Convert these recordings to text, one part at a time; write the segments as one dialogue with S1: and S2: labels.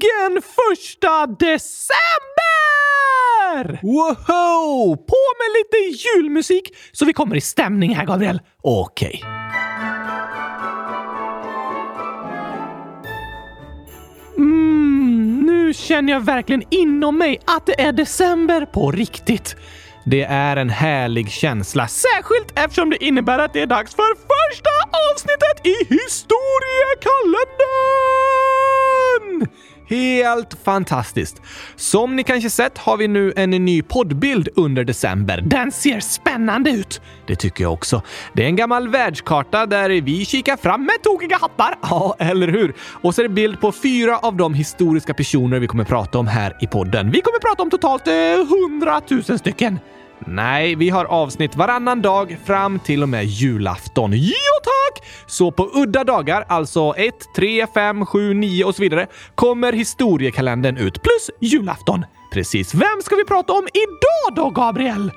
S1: Äntligen första december! Woho! På med lite julmusik så vi kommer i stämning här, Gabriel. Okej. Mm, nu känner jag verkligen inom mig att det är december på riktigt. Det är en härlig känsla, särskilt eftersom det innebär att det är dags för första avsnittet i historiekalendern! Helt fantastiskt! Som ni kanske sett har vi nu en ny poddbild under december. Den ser spännande ut! Det tycker jag också. Det är en gammal världskarta där vi kikar fram med tokiga hattar. Ja, eller hur? Och så är det bild på fyra av de historiska personer vi kommer prata om här i podden. Vi kommer prata om totalt eh, 100 000 stycken. Nej, vi har avsnitt varannan dag fram till och med julafton. Jo tack! Så på udda dagar, alltså 1, 3, 5, 7, 9 och så vidare, kommer historiekalendern ut plus julafton. Precis. Vem ska vi prata om idag då, Gabriel?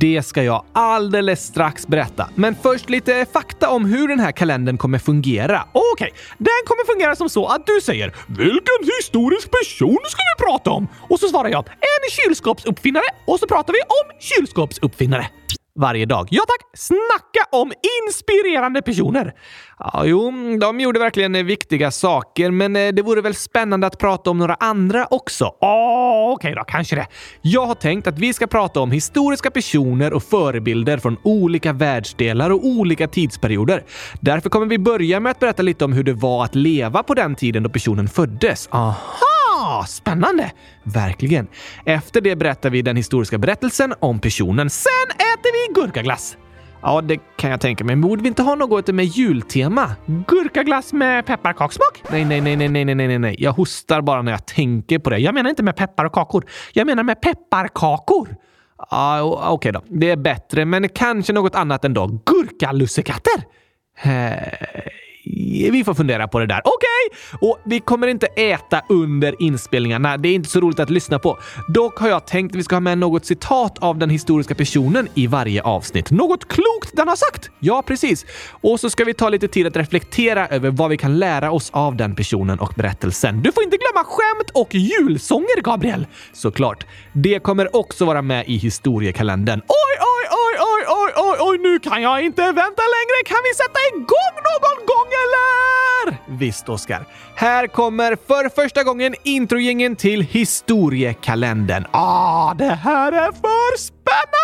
S1: Det ska jag alldeles strax berätta. Men först lite fakta om hur den här kalendern kommer fungera. Okej, okay. den kommer fungera som så att du säger “Vilken historisk person ska vi prata om?” och så svarar jag “En kylskåpsuppfinnare” och så pratar vi om kylskåpsuppfinnare varje dag. Ja tack! Snacka om inspirerande personer! Ja, jo, de gjorde verkligen viktiga saker, men eh, det vore väl spännande att prata om några andra också? Ja, Okej okay då, kanske det. Jag har tänkt att vi ska prata om historiska personer och förebilder från olika världsdelar och olika tidsperioder. Därför kommer vi börja med att berätta lite om hur det var att leva på den tiden då personen föddes. Aha! Ah, spännande! Verkligen. Efter det berättar vi den historiska berättelsen om personen. Sen äter vi gurkaglass. Ja, det kan jag tänka mig. Men borde vi inte ha något med jultema? Gurkaglass med pepparkakssmak? Nej, nej, nej, nej, nej, nej, nej, nej. Jag hostar bara när jag tänker på det. Jag menar inte med peppar och kakor. Jag menar med pepparkakor. Ja, okej okay då. Det är bättre, men kanske något annat än då. Gurkalussekatter? Eh, vi får fundera på det där. Okej! Okay. Och vi kommer inte äta under inspelningarna. Det är inte så roligt att lyssna på. Dock har jag tänkt att vi ska ha med något citat av den historiska personen i varje avsnitt. Något klokt den har sagt! Ja, precis. Och så ska vi ta lite tid att reflektera över vad vi kan lära oss av den personen och berättelsen. Du får inte glömma skämt och julsånger, Gabriel! Såklart. Det kommer också vara med i historiekalendern. Oj, oj, oj, oj, oj, oj, oj, nu kan jag inte vänta längre. Kan vi sätta igång någon gång eller? Visst, Oskar. Här kommer för första gången introgängen till historiekalendern. Ah, det här är för spännande!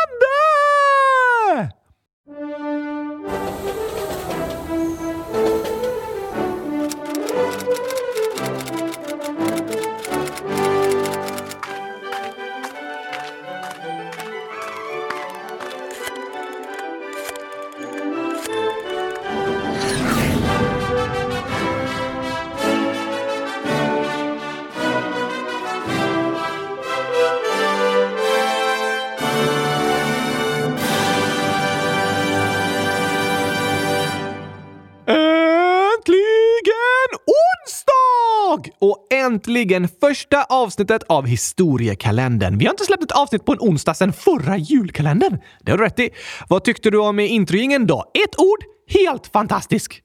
S1: Äntligen första avsnittet av historiekalendern. Vi har inte släppt ett avsnitt på en onsdag sedan förra julkalendern. Det har du rätt i. Vad tyckte du om introingen då? Ett ord? Helt fantastisk.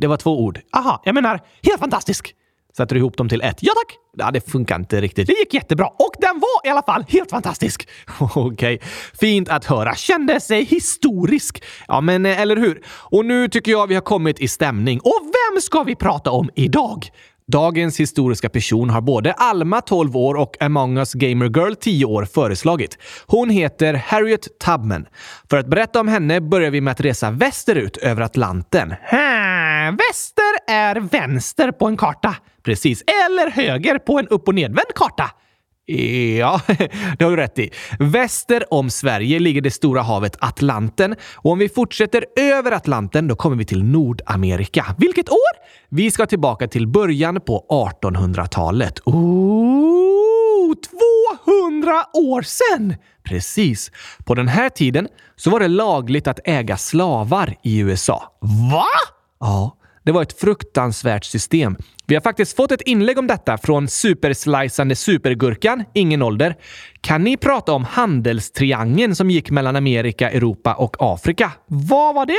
S1: Det var två ord. Aha, jag menar helt fantastisk. Sätter du ihop dem till ett? Ja tack! Ja, det funkar inte riktigt. Det gick jättebra och den var i alla fall helt fantastisk. Okej, okay. fint att höra. Kände sig historisk. Ja, men eh, eller hur? Och nu tycker jag vi har kommit i stämning. Och vem ska vi prata om idag? Dagens historiska person har både Alma, 12 år, och Among us Gamer Girl, 10 år, föreslagit. Hon heter Harriet Tubman. För att berätta om henne börjar vi med att resa västerut över Atlanten. Ha, väster är vänster på en karta. Precis. Eller höger på en upp och nedvänd karta. Ja, det har du rätt i. Väster om Sverige ligger det stora havet Atlanten och om vi fortsätter över Atlanten då kommer vi till Nordamerika. Vilket år? Vi ska tillbaka till början på 1800-talet. Oh, 200 år sedan! Precis. På den här tiden så var det lagligt att äga slavar i USA. Va? Det var ett fruktansvärt system. Vi har faktiskt fått ett inlägg om detta från superslicande supergurkan, ingen ålder. Kan ni prata om handelstriangeln som gick mellan Amerika, Europa och Afrika? Vad var det?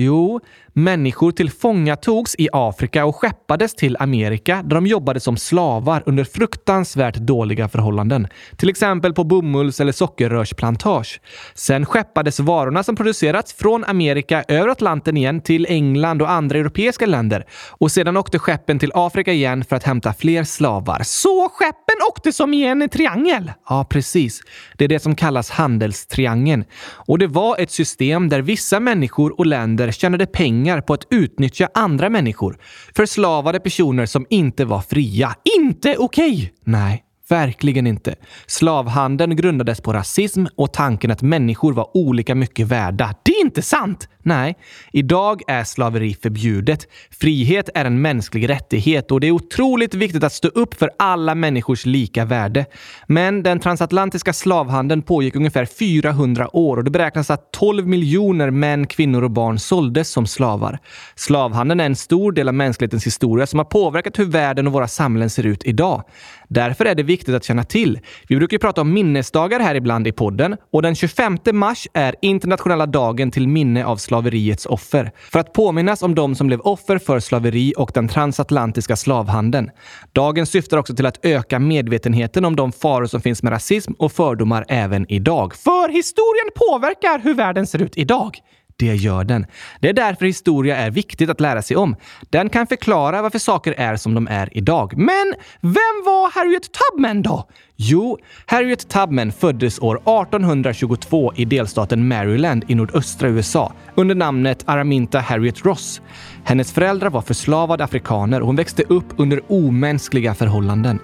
S1: Jo, människor tillfångatogs i Afrika och skeppades till Amerika där de jobbade som slavar under fruktansvärt dåliga förhållanden. Till exempel på bomulls eller sockerrörsplantage. Sen skeppades varorna som producerats från Amerika över Atlanten igen till England och andra europeiska länder. Och sedan åkte skeppen till Afrika igen för att hämta fler slavar. Så skeppen åkte som i en triangel? Ja, precis. Det är det som kallas handelstriangeln. Och det var ett system där vissa människor och länder tjänade pengar på att utnyttja andra människor. Förslavade personer som inte var fria. Inte okej! Okay. Nej. Verkligen inte. Slavhandeln grundades på rasism och tanken att människor var olika mycket värda. Det är inte sant! Nej, idag är slaveri förbjudet. Frihet är en mänsklig rättighet och det är otroligt viktigt att stå upp för alla människors lika värde. Men den transatlantiska slavhandeln pågick ungefär 400 år och det beräknas att 12 miljoner män, kvinnor och barn såldes som slavar. Slavhandeln är en stor del av mänsklighetens historia som har påverkat hur världen och våra samhällen ser ut idag. Därför är det viktigt att känna till. Vi brukar ju prata om minnesdagar här ibland i podden och den 25 mars är internationella dagen till minne av slaveriets offer. För att påminnas om de som blev offer för slaveri och den transatlantiska slavhandeln. Dagen syftar också till att öka medvetenheten om de faror som finns med rasism och fördomar även idag. För historien påverkar hur världen ser ut idag. Det gör den. Det är därför historia är viktigt att lära sig om. Den kan förklara varför saker är som de är idag. Men vem var Harriet Tubman då? Jo, Harriet Tubman föddes år 1822 i delstaten Maryland i nordöstra USA under namnet Araminta Harriet Ross. Hennes föräldrar var förslavade afrikaner och hon växte upp under omänskliga förhållanden.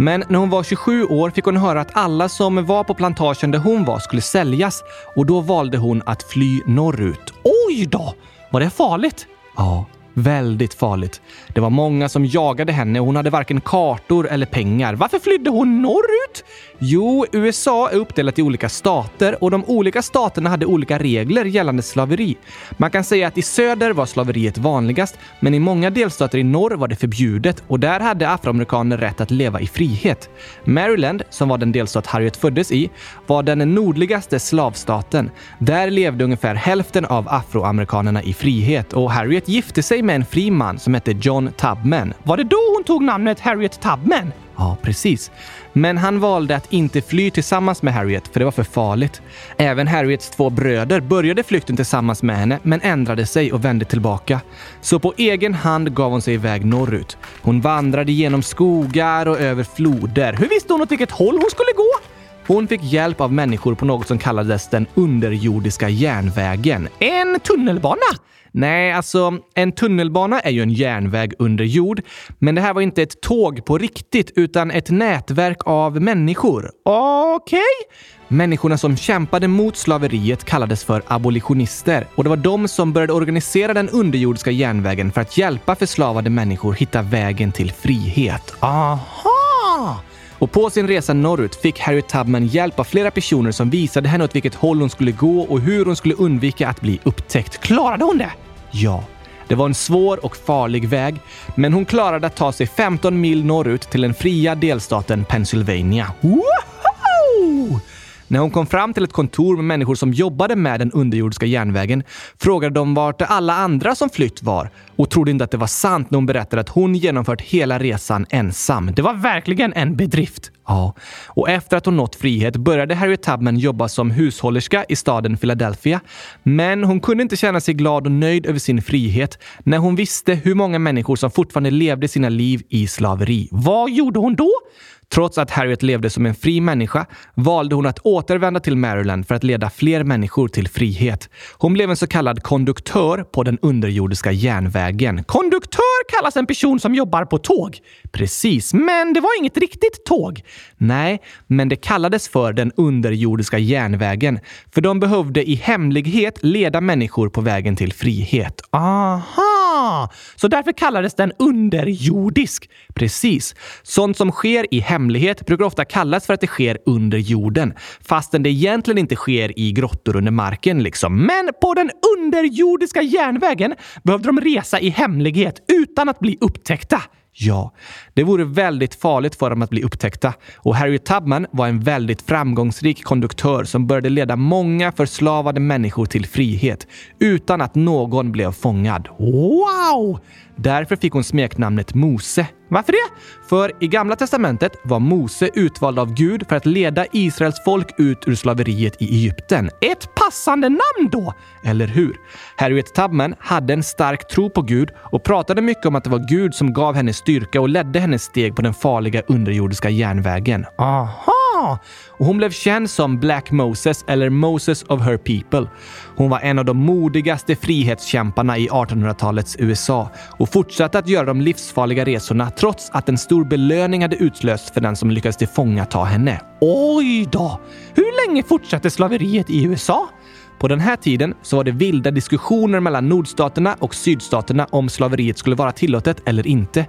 S1: Men när hon var 27 år fick hon höra att alla som var på plantagen där hon var skulle säljas och då valde hon att fly norrut. Oj då! Var det farligt? Ja, Väldigt farligt. Det var många som jagade henne och hon hade varken kartor eller pengar. Varför flydde hon norrut? Jo, USA är uppdelat i olika stater och de olika staterna hade olika regler gällande slaveri. Man kan säga att i söder var slaveriet vanligast, men i många delstater i norr var det förbjudet och där hade afroamerikaner rätt att leva i frihet. Maryland, som var den delstat Harriet föddes i, var den nordligaste slavstaten. Där levde ungefär hälften av afroamerikanerna i frihet och Harriet gifte sig med en fri man som hette John Tubman. Var det då hon tog namnet Harriet Tubman? Ja, precis. Men han valde att inte fly tillsammans med Harriet för det var för farligt. Även Harriets två bröder började flykten tillsammans med henne men ändrade sig och vände tillbaka. Så på egen hand gav hon sig iväg norrut. Hon vandrade genom skogar och över floder. Hur visste hon åt vilket håll hon skulle gå? Hon fick hjälp av människor på något som kallades den underjordiska järnvägen. En tunnelbana! Nej, alltså en tunnelbana är ju en järnväg under jord. Men det här var inte ett tåg på riktigt, utan ett nätverk av människor. Okej? Okay. Människorna som kämpade mot slaveriet kallades för abolitionister och det var de som började organisera den underjordiska järnvägen för att hjälpa förslavade människor hitta vägen till frihet. Aha! Och på sin resa norrut fick Harriet Tubman hjälp av flera personer som visade henne åt vilket håll hon skulle gå och hur hon skulle undvika att bli upptäckt. Klarade hon det? Ja. Det var en svår och farlig väg, men hon klarade att ta sig 15 mil norrut till den fria delstaten Pennsylvania. Woho! När hon kom fram till ett kontor med människor som jobbade med den underjordiska järnvägen frågade de vart alla andra som flytt var och trodde inte att det var sant när hon berättade att hon genomfört hela resan ensam. Det var verkligen en bedrift. Ja, och efter att hon nått frihet började Harriet Tubman jobba som hushållerska i staden Philadelphia. Men hon kunde inte känna sig glad och nöjd över sin frihet när hon visste hur många människor som fortfarande levde sina liv i slaveri. Vad gjorde hon då? Trots att Harriet levde som en fri människa valde hon att återvända till Maryland för att leda fler människor till frihet. Hon blev en så kallad konduktör på den underjordiska järnvägen. Konduktör kallas en person som jobbar på tåg. Precis, men det var inget riktigt tåg. Nej, men det kallades för den underjordiska järnvägen, för de behövde i hemlighet leda människor på vägen till frihet. Aha! Så därför kallades den underjordisk. Precis. Sånt som sker i hemlighet brukar ofta kallas för att det sker under jorden, fastän det egentligen inte sker i grottor under marken liksom. Men på den underjordiska järnvägen behövde de resa i hemlighet utan att bli upptäckta. Ja, det vore väldigt farligt för dem att bli upptäckta. Och Harriet Tubman var en väldigt framgångsrik konduktör som började leda många förslavade människor till frihet utan att någon blev fångad. Wow! Därför fick hon smeknamnet Mose. Varför det? För i Gamla Testamentet var Mose utvald av Gud för att leda Israels folk ut ur slaveriet i Egypten. Ett passande namn då! Eller hur? Harriet Tubman hade en stark tro på Gud och pratade mycket om att det var Gud som gav henne styrka och ledde hennes steg på den farliga underjordiska järnvägen. Aha! Och hon blev känd som Black Moses eller Moses of her people. Hon var en av de modigaste frihetskämparna i 1800-talets USA och fortsatte att göra de livsfarliga resorna trots att en stor belöning hade utlösts för den som lyckades tillfångata henne. Oj då! Hur länge fortsatte slaveriet i USA? På den här tiden så var det vilda diskussioner mellan nordstaterna och sydstaterna om slaveriet skulle vara tillåtet eller inte.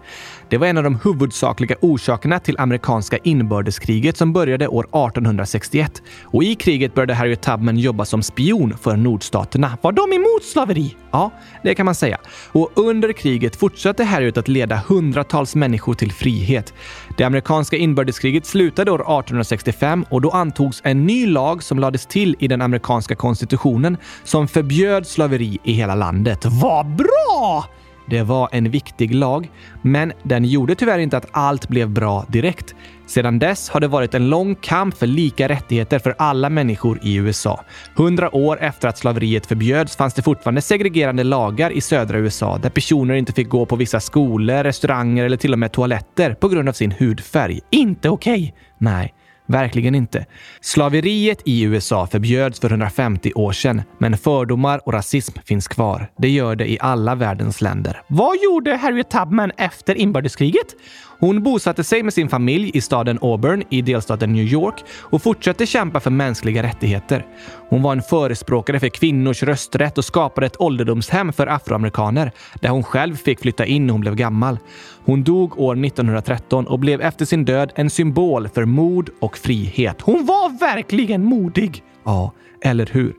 S1: Det var en av de huvudsakliga orsakerna till amerikanska inbördeskriget som började år 1861. Och i kriget började Harriet Tubman jobba som spion för nordstaterna. Var de emot slaveri? Ja, det kan man säga. Och under kriget fortsatte Harriet att leda hundratals människor till frihet. Det amerikanska inbördeskriget slutade år 1865 och då antogs en ny lag som lades till i den amerikanska konstitutionen som förbjöd slaveri i hela landet. Vad bra! Det var en viktig lag, men den gjorde tyvärr inte att allt blev bra direkt. Sedan dess har det varit en lång kamp för lika rättigheter för alla människor i USA. Hundra år efter att slaveriet förbjöds fanns det fortfarande segregerande lagar i södra USA där personer inte fick gå på vissa skolor, restauranger eller till och med toaletter på grund av sin hudfärg. Inte okej! Okay. Nej. Verkligen inte. Slaveriet i USA förbjöds för 150 år sedan, men fördomar och rasism finns kvar. Det gör det i alla världens länder. Vad gjorde Harriet Tubman efter inbördeskriget? Hon bosatte sig med sin familj i staden Auburn i delstaten New York och fortsatte kämpa för mänskliga rättigheter. Hon var en förespråkare för kvinnors rösträtt och skapade ett ålderdomshem för afroamerikaner där hon själv fick flytta in när hon blev gammal. Hon dog år 1913 och blev efter sin död en symbol för mod och frihet. Hon var verkligen modig! Ja, eller hur?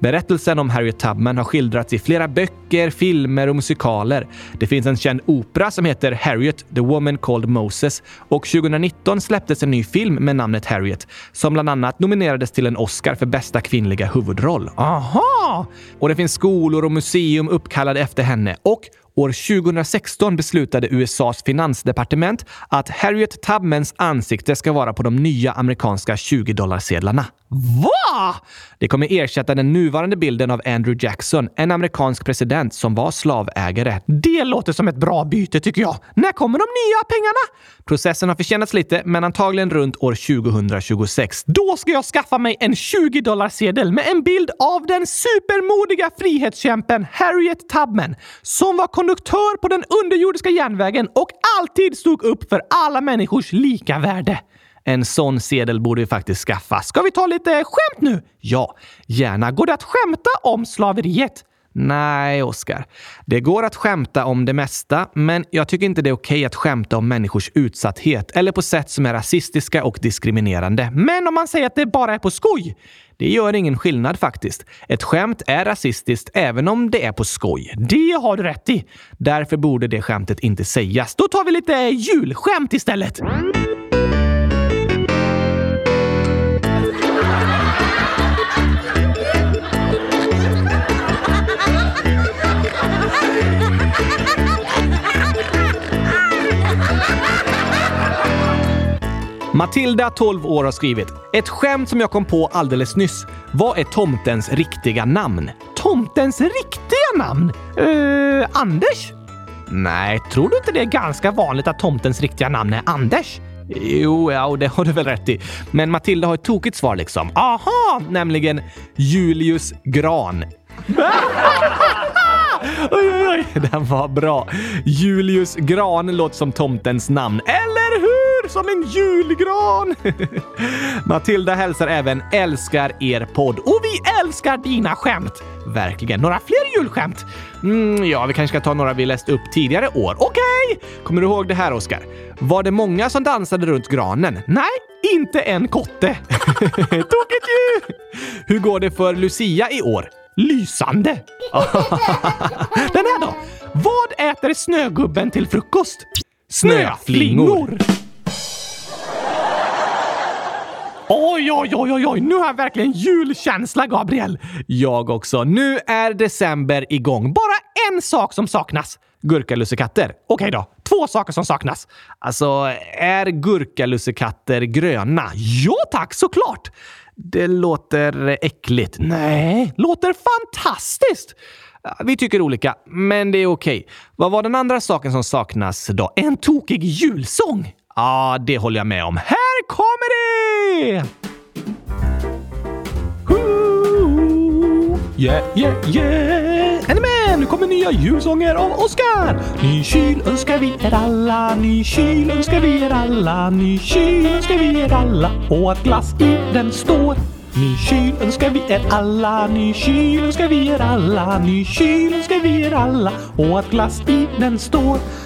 S1: Berättelsen om Harriet Tubman har skildrats i flera böcker, filmer och musikaler. Det finns en känd opera som heter Harriet, the woman called Moses och 2019 släpptes en ny film med namnet Harriet som bland annat nominerades till en Oscar för bästa kvinnliga huvudroll. Aha! Och det finns skolor och museum uppkallade efter henne och År 2016 beslutade USAs finansdepartement att Harriet Tubmans ansikte ska vara på de nya amerikanska 20-dollarsedlarna. Va? Det kommer ersätta den nuvarande bilden av Andrew Jackson, en amerikansk president som var slavägare. Det låter som ett bra byte tycker jag. När kommer de nya pengarna? Processen har förtjänats lite, men antagligen runt år 2026. Då ska jag skaffa mig en 20-dollarsedel med en bild av den supermodiga frihetskämpen Harriet Tubman som var konduktör på den underjordiska järnvägen och alltid stod upp för alla människors lika värde. En sån sedel borde vi faktiskt skaffa. Ska vi ta lite skämt nu? Ja, gärna. Går det att skämta om slaveriet? Nej, Oskar. Det går att skämta om det mesta, men jag tycker inte det är okej att skämta om människors utsatthet eller på sätt som är rasistiska och diskriminerande. Men om man säger att det bara är på skoj? Det gör ingen skillnad faktiskt. Ett skämt är rasistiskt även om det är på skoj. Det har du rätt i. Därför borde det skämtet inte sägas. Då tar vi lite julskämt istället. Matilda, 12 år, har skrivit “Ett skämt som jag kom på alldeles nyss. Vad är tomtens riktiga namn?” Tomtens riktiga namn? Uh, Anders? Nej, tror du inte det är ganska vanligt att tomtens riktiga namn är Anders? Jo, ja, det har du väl rätt i. Men Matilda har ett tokigt svar liksom. Aha, nämligen Julius Gran. oj, oj, oj, den var bra. Julius Gran låter som tomtens namn, eller hur? som en julgran! Matilda hälsar även älskar er podd och vi älskar dina skämt! Verkligen. Några fler julskämt? Mm, ja, vi kanske ska ta några vi läst upp tidigare år. Okej! Okay. Kommer du ihåg det här, Oskar? Var det många som dansade runt granen? Nej, inte en kotte. Tokigt ju! Hur går det för Lucia i år? Lysande! Den här då? Vad äter snögubben till frukost? Snöflingor! Oj, oj, oj, oj, oj, nu har jag verkligen julkänsla, Gabriel. Jag också. Nu är december igång. Bara en sak som saknas. Gurkalussekatter. Okej då, två saker som saknas. Alltså, är gurkalussekatter gröna? Ja tack, såklart! Det låter äckligt. Nej, låter fantastiskt! Vi tycker olika, men det är okej. Vad var den andra saken som saknas då? En tokig julsång? Ja, det håller jag med om. Här kommer det! Yeah, yeah, yeah! Är ni med? Nu kommer nya julsånger av Oskar! Ny kyl önskar vi er alla, ny kyl önskar vi er alla, ny kyl önskar vi er alla och att glass i den står. Ny kyl önskar vi er alla, ny kyl önskar vi er alla, ny kyl önskar vi er alla och att glass i den står.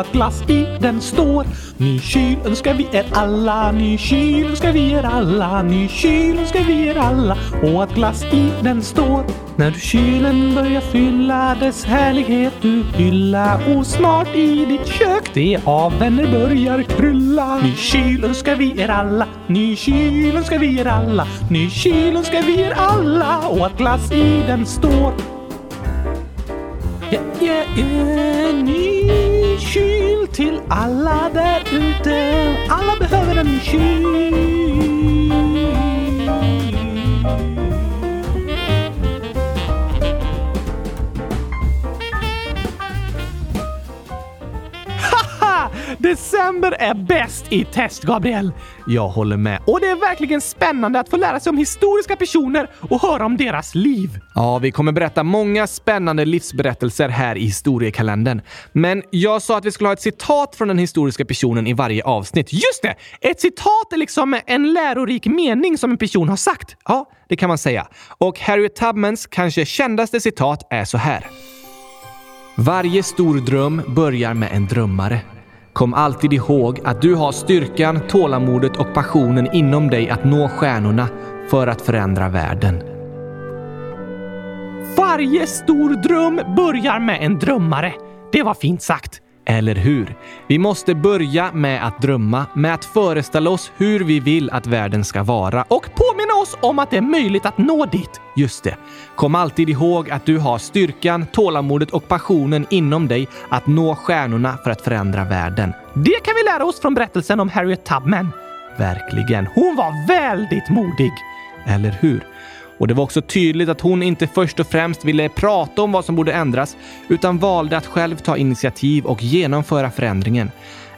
S1: att glass i den står. Ny kyl önskar vi er alla, ny kyl önskar vi er alla, ny kyl önskar vi er alla och att glass i den står. När du kylen börjar fylla dess härlighet du hylla och snart i ditt kök det av vänner börjar krylla. Ny kyl önskar vi er alla, ny kyl önskar vi er alla, ny kyl önskar vi er alla och att glass i den står. Yeah, yeah, yeah, ny kyl till alla där ute. Alla behöver en kyl. December är bäst i test, Gabriel. Jag håller med. Och det är verkligen spännande att få lära sig om historiska personer och höra om deras liv. Ja, vi kommer berätta många spännande livsberättelser här i historiekalendern. Men jag sa att vi skulle ha ett citat från den historiska personen i varje avsnitt. Just det! Ett citat är liksom en lärorik mening som en person har sagt. Ja, det kan man säga. Och Harriet Tubmans kanske kändaste citat är så här. Varje stor dröm börjar med en drömmare. Kom alltid ihåg att du har styrkan, tålamodet och passionen inom dig att nå stjärnorna för att förändra världen. Varje stor dröm börjar med en drömmare. Det var fint sagt. Eller hur? Vi måste börja med att drömma, med att föreställa oss hur vi vill att världen ska vara och påminna oss om att det är möjligt att nå dit. Just det. Kom alltid ihåg att du har styrkan, tålamodet och passionen inom dig att nå stjärnorna för att förändra världen. Det kan vi lära oss från berättelsen om Harriet Tubman. Verkligen. Hon var väldigt modig. Eller hur? Och det var också tydligt att hon inte först och främst ville prata om vad som borde ändras, utan valde att själv ta initiativ och genomföra förändringen.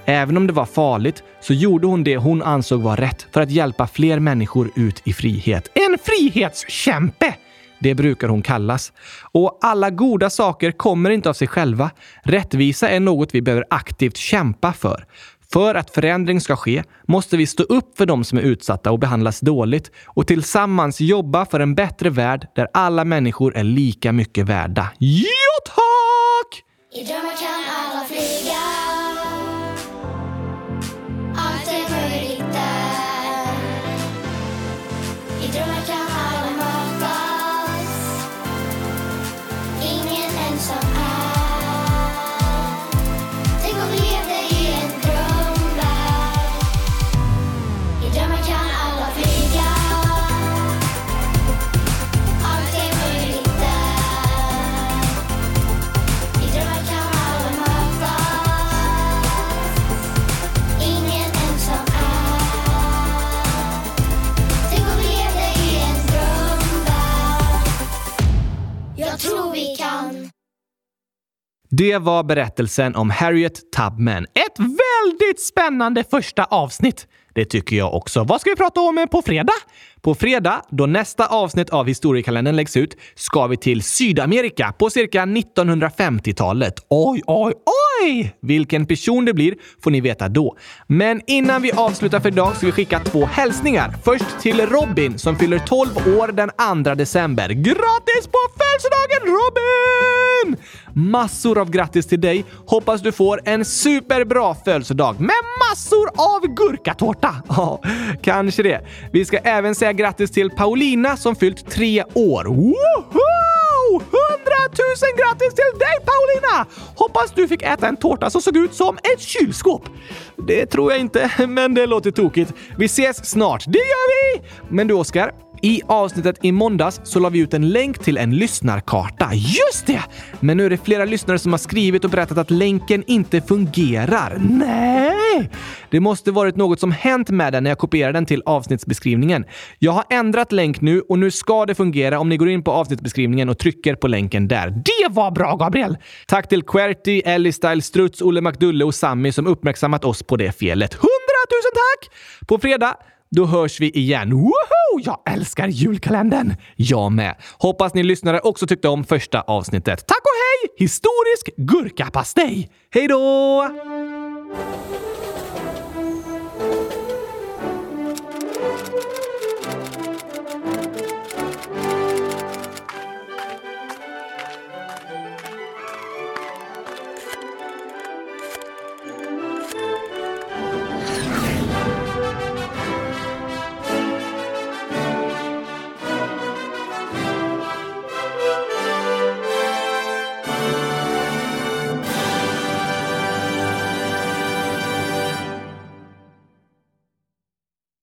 S1: Även om det var farligt så gjorde hon det hon ansåg var rätt för att hjälpa fler människor ut i frihet. En frihetskämpe! Det brukar hon kallas. Och alla goda saker kommer inte av sig själva. Rättvisa är något vi behöver aktivt kämpa för. För att förändring ska ske måste vi stå upp för de som är utsatta och behandlas dåligt och tillsammans jobba för en bättre värld där alla människor är lika mycket värda. Ja, tack!
S2: I drömmar kan alla flyga
S1: Det var berättelsen om Harriet Tubman. Ett väldigt spännande första avsnitt. Det tycker jag också. Vad ska vi prata om på fredag? På fredag, då nästa avsnitt av historiekalendern läggs ut, ska vi till Sydamerika på cirka 1950-talet. Oj, oj, oj! Vilken person det blir får ni veta då. Men innan vi avslutar för idag ska vi skicka två hälsningar. Först till Robin som fyller 12 år den 2 december. Grattis på födelsedagen Robin! Massor av grattis till dig. Hoppas du får en superbra födelsedag med massor av gurkatårta. Ja, kanske det. Vi ska även säga grattis till Paulina som fyllt tre år. Woho! Hundratusen grattis till dig Paulina! Hoppas du fick äta en tårta som såg ut som ett kylskåp. Det tror jag inte, men det låter tokigt. Vi ses snart. Det gör vi! Men du Oskar, i avsnittet i måndags så la vi ut en länk till en lyssnarkarta. Just det! Men nu är det flera lyssnare som har skrivit och berättat att länken inte fungerar. Nej! Det måste varit något som hänt med den när jag kopierade den till avsnittsbeskrivningen. Jag har ändrat länk nu och nu ska det fungera om ni går in på avsnittsbeskrivningen och trycker på länken där. Det var bra, Gabriel! Tack till Querty, Ellie Style Struts, Olle McDulle och Sammy som uppmärksammat oss på det felet. Hundratusen tack! På fredag då hörs vi igen. Woho! Jag älskar julkalendern! Jag med. Hoppas ni lyssnare också tyckte om första avsnittet. Tack och hej! Historisk gurkapastej! Hej då!